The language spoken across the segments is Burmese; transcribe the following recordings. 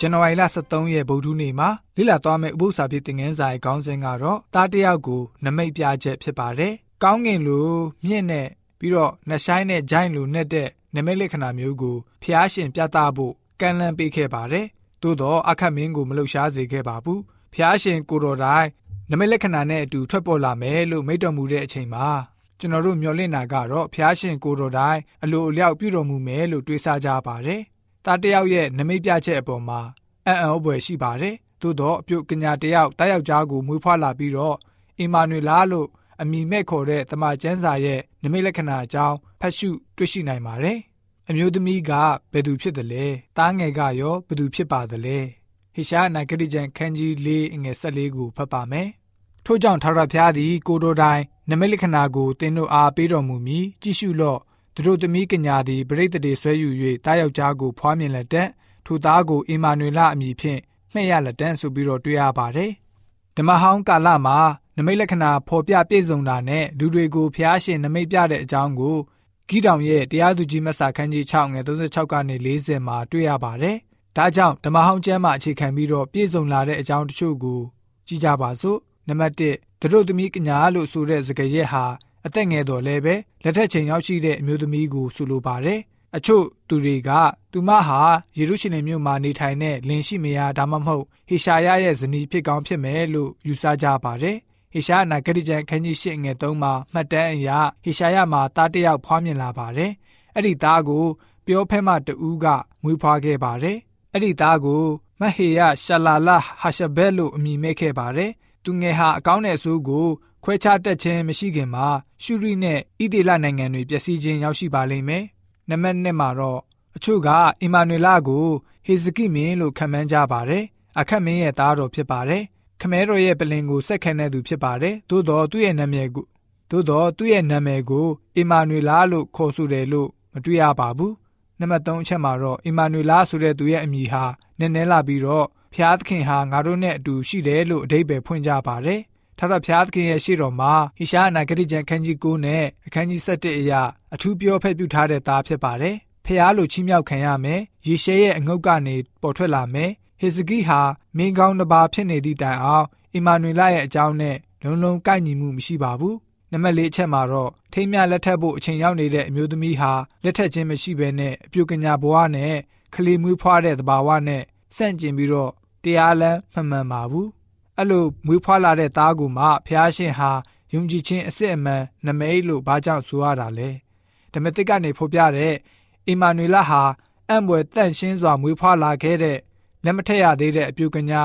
ဇန်နဝါရီလ23ရက်ဗုဒ္ဓနေ့မှာလိလာသွားမယ့်ဥပုသ္စာပြေသင်ခန်းစာရဲ့ခေါင်းစဉ်ကတော့တားတယောက်ကိုနမိတ်ပြချက်ဖြစ်ပါတယ်။ကောင်းကင်လိုမြင့်နဲ့ပြီးတော့နှဆိုင်နဲ့ဂျိုင်းလိုနဲ့တဲ့နမိတ်လက္ခဏာမျိုးကိုဖျားရှင်ပြသဖို့ကန့်လန့်ပေးခဲ့ပါတယ်။သို့တော့အခတ်မင်းကိုမလှုပ်ရှားစေခဲ့ပါဘူး။ဖျားရှင်ကိုတော်တိုင်နမိတ်လက္ခဏာနဲ့အတူထွက်ပေါ်လာမယ်လို့မိန့်တော်မူတဲ့အချိန်မှာကျွန်တော်တို့မျှော်လင့်တာကတော့ဖျားရှင်ကိုတော်တိုင်အလိုအလျောက်ပြုတော်မူမယ်လို့တွေးဆကြပါတယ်။ တားတယောက်ရဲ့နမိတ်ပြချက်အပေါ်မှာအံ့ဩဖွယ်ရှိပါတယ်။သို့တော့အပြုတ်ကညာတယောက်တားယောက်ျားကိုမွေးဖွားလာပြီးတော့အီမာနွေလာလို့အမိမဲ့ခေါ်တဲ့တမန်ကျမ်းစာရဲ့နမိတ်လက္ခဏာအကြောင်းဖတ်ရှုတွေ့ရှိနိုင်ပါတယ်။အမျိုးသမီးကဘယ်သူဖြစ်တယ်လဲ။တားငယ်ကရောဘယ်သူဖြစ်ပါသလဲ။ဟေရှာနာဂတိကျမ်းခန်းကြီး၄အငယ်၁၄ကိုဖတ်ပါမယ်။ထို့ကြောင့်ထာဝရဘုရားသည်ကိုတော်တိုင်နမိတ်လက္ခဏာကိုသင်တို့အားပေးတော်မူမည်ကြည့်ရှုလော့ သူတို့သမီးကညာသည်ပရိသတ်တွေဆွဲယူ၍တားယောက်ျားကိုဖွားမြင်လက်တက်ထိုသားကိုအီမာနွေလအမည်ဖြင့်မှဲ့ရလက်တန်းဆိုပြီးတော့တွေ့ရပါတယ်ဓမ္မဟောင်းကာလမှာနမိတ်လက္ခဏာဖော်ပြပြည့်စုံတာနဲ့လူတွေကိုဖျားရှင်နမိတ်ပြတဲ့အကြောင်းကိုဂီတောင်ရဲ့တရားသူကြီးမဆာခန်းကြီး6ငယ်36ကနေ40မှာတွေ့ရပါတယ်။ဒါကြောင့်ဓမ္မဟောင်းကျမ်းမှာအခြေခံပြီးတော့ပြည့်စုံလာတဲ့အကြောင်းတချို့ကိုကြည့်ကြပါစို့။နံပါတ်1သူတို့သမီးကညာလို့ဆိုတဲ့စကားရက်ဟာ အသက်ငယ်တော်လည်းပဲလက်ထက်ချိန်ရောက်ရှိတဲ့အမျိုးသမီးကိုဆိုလိုပါတယ်။အချို့သူတွေကသူမဟာယေရုရှလင်မြို့မှာနေထိုင်တဲ့လင်ရှိမယားဒါမှမဟုတ်ဟေရှာယရဲ့ဇနီးဖြစ်ကောင်းဖြစ်မယ်လို့ယူဆကြပါတယ်။ဟေရှာယနာဂတိကျမ်းခန်းကြီး၈ငယ်၃မှာမှတ်တမ်းအရဟေရှာယမှာသားတစ်ယောက်ဖွားမြင်လာပါတယ်။အဲ့ဒီသားကိုပြောဖဲမတူးကမွေးဖွားခဲ့ပါတယ်။အဲ့ဒီသားကိုမဟေယရှာလာလာဟာရှဘဲလို့အမည်မဲ့ခဲ့ပါတယ်။သူငယ်ဟာအကောင်းတဲ့အဆိုးကိုခွဲခြားတက်ခြင်းမရှိခင်မှာရှုရိနဲ့ဣသေလနိုင်ငံတွေပျက်စီးခြင်းရောက်ရှိပါလိမ့်မယ်။နံပါတ်1မှာတော့အချို့ကအီမာနွေလကိုဟေဇကိမင်းလို့ခံမှန်းကြပါတယ်။အခက်မင်းရဲ့သားတော်ဖြစ်ပါတယ်။ခမဲတော်ရဲ့ပလင်ကိုစက်ခံတဲ့သူဖြစ်ပါတယ်။သို့တော်သူ့ရဲ့နာမည်ကိုသို့တော်သူ့ရဲ့နာမည်ကိုအီမာနွေလလို့ခေါ်ဆိုတယ်လို့မတွေ့ရပါဘူး။နံပါတ်3အချက်မှာတော့အီမာနွေလဆိုတဲ့သူရဲ့အမည်ဟာနည်းနည်းလာပြီးတော့ဖျားသခင်ဟာငါတို့နဲ့အတူရှိတယ်လို့အဓိပ္ပာယ်ဖွင့်ကြပါတယ်။ ထာဝရဘုရားသခင်ရဲ့ရှေ့တော်မှာဟိရှားအနာဂတိကျမ်းခန်းကြီး9နဲ့အခန်းကြီး7အရာအထူးပြောဖက်ပြုထားတဲ့သားဖြစ်ပါတယ်ဖះလိုချီးမြှောက်ခံရမယ်။ယေရှဲရဲ့အငုတ်ကနေပေါ်ထွက်လာမယ်။ဟေဇကိဟာမင်းကောင်းတစ်ပါးဖြစ်နေသည့်တိုင်အောင်အီမာနွေလရဲ့အကြောင်းနဲ့လုံးလုံးကိုက်ညီမှုမရှိပါဘူး။နံပါတ်၄အချက်မှာတော့ထိမ်းမြလက်ထပ်ဖို့အချိန်ရောက်နေတဲ့အမျိုးသမီးဟာလက်ထပ်ခြင်းမရှိဘဲနဲ့အပြုကညာဘဝနဲ့ကလေးမွေးဖွားတဲ့သဘာဝနဲ့ဆန့်ကျင်ပြီးတော့တရားလမ်းမမှန်ပါဘူး။ အဲ့လိုမွေးဖွားလာတဲ့သားကူမှဖះရှင်ဟာယုံကြည်ခြင်းအစစ်အမှန်နမိတ်လို့ဘာကြောင့်ဆိုရတာလဲ။ဓမ္မသစ်ကနေဖော်ပြတဲ့အီမာနွေလဟာအံ့ဘွယ်တန့်ရှင်းစွာမွေးဖွားလာခဲ့တဲ့လက်မထက်ရသေးတဲ့အပြူကညာ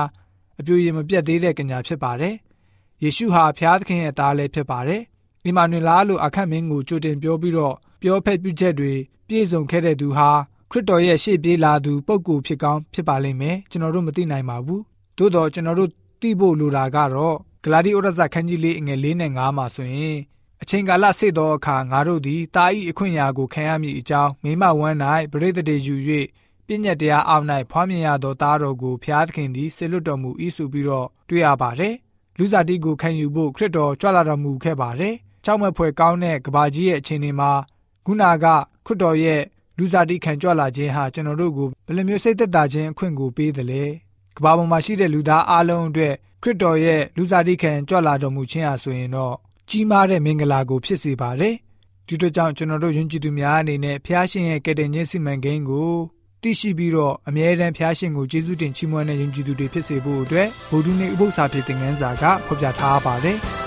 အပြူရင်မပြတ်သေးတဲ့ကညာဖြစ်ပါတယ်။ယေရှုဟာဖျားသခင်ရဲ့သားလည်းဖြစ်ပါတယ်။အီမာနွေလာလို့အခက်မင်းကိုကြိုတင်ပြောပြီးတော့ပြောဖက်ပြုချက်တွေပြည့်စုံခဲ့တဲ့သူဟာခရစ်တော်ရဲ့ရှေ့ပြေးလာသူပုဂ္ဂိုလ်ဖြစ်ကောင်းဖြစ်ပါလိမ့်မယ်ကျွန်တော်တို့မသိနိုင်ပါဘူးသို့တော့ကျွန်တော်တို့ သိဖို့လိုတာကတော့ဂလာတိဩရဇခန်းကြီးလေးအငယ်၄နဲ့၅မှာဆိုရင်အချိန်ကာလစေသောအခါငါတို့သည်တာဤအခွင့်အရာကိုခံရမည်အကြောင်းမိမဝမ်း၌ပရိသတ်တေယူ၍ပြည့်ညက်တရားအောက်၌ဖွားမြင်ရသောသားတော်ကိုဖျားသခင်သည်ဆေလွတ်တော်မူ၏ဆိုပြီးတော့တွေ့ရပါတယ်။လူစားတိကိုခံယူဖို့ခရစ်တော်ကြွလာတော်မူခဲ့ပါတယ်။ကြောက်မဲ့ဖွယ်ကောင်းတဲ့ကဘာကြီးရဲ့အခြေအနေမှာခုနာကခရစ်တော်ရဲ့လူစားတိခံကြွလာခြင်းဟာကျွန်တော်တို့ကိုဘယ်လိုမျိုးစိတ်သက်သာခြင်းအခွင့်ကိုပေးသလဲ။ ကဘာပေါ်မှာရှိတဲ့လူသားအလုံးအတွက်ခရစ်တော်ရဲ့လူစားတိခံကြွလာတော်မူခြင်းဟာဆိုရင်တော့ကြီးမားတဲ့မင်္ဂလာကိုဖြစ်စေပါတယ်။ဒီတို့ကြောင့်ကျွန်တော်တို့ယဉ်ကျေးသူများအနေနဲ့ဖျားရှင်ရဲ့ကယ်တင်ခြင်းစီမံကိန်းကိုသိရှိပြီးတော့အမြဲတမ်းဖျားရှင်ကိုကျေးဇူးတင်ချီးမွမ်းတဲ့ယဉ်ကျေးသူတွေဖြစ်စေဖို့အတွက်ဗုဒ္ဓနေ့ဥပုသ္စာဖြစ်တဲ့ငန်းစာကဖော်ပြထားပါတယ်။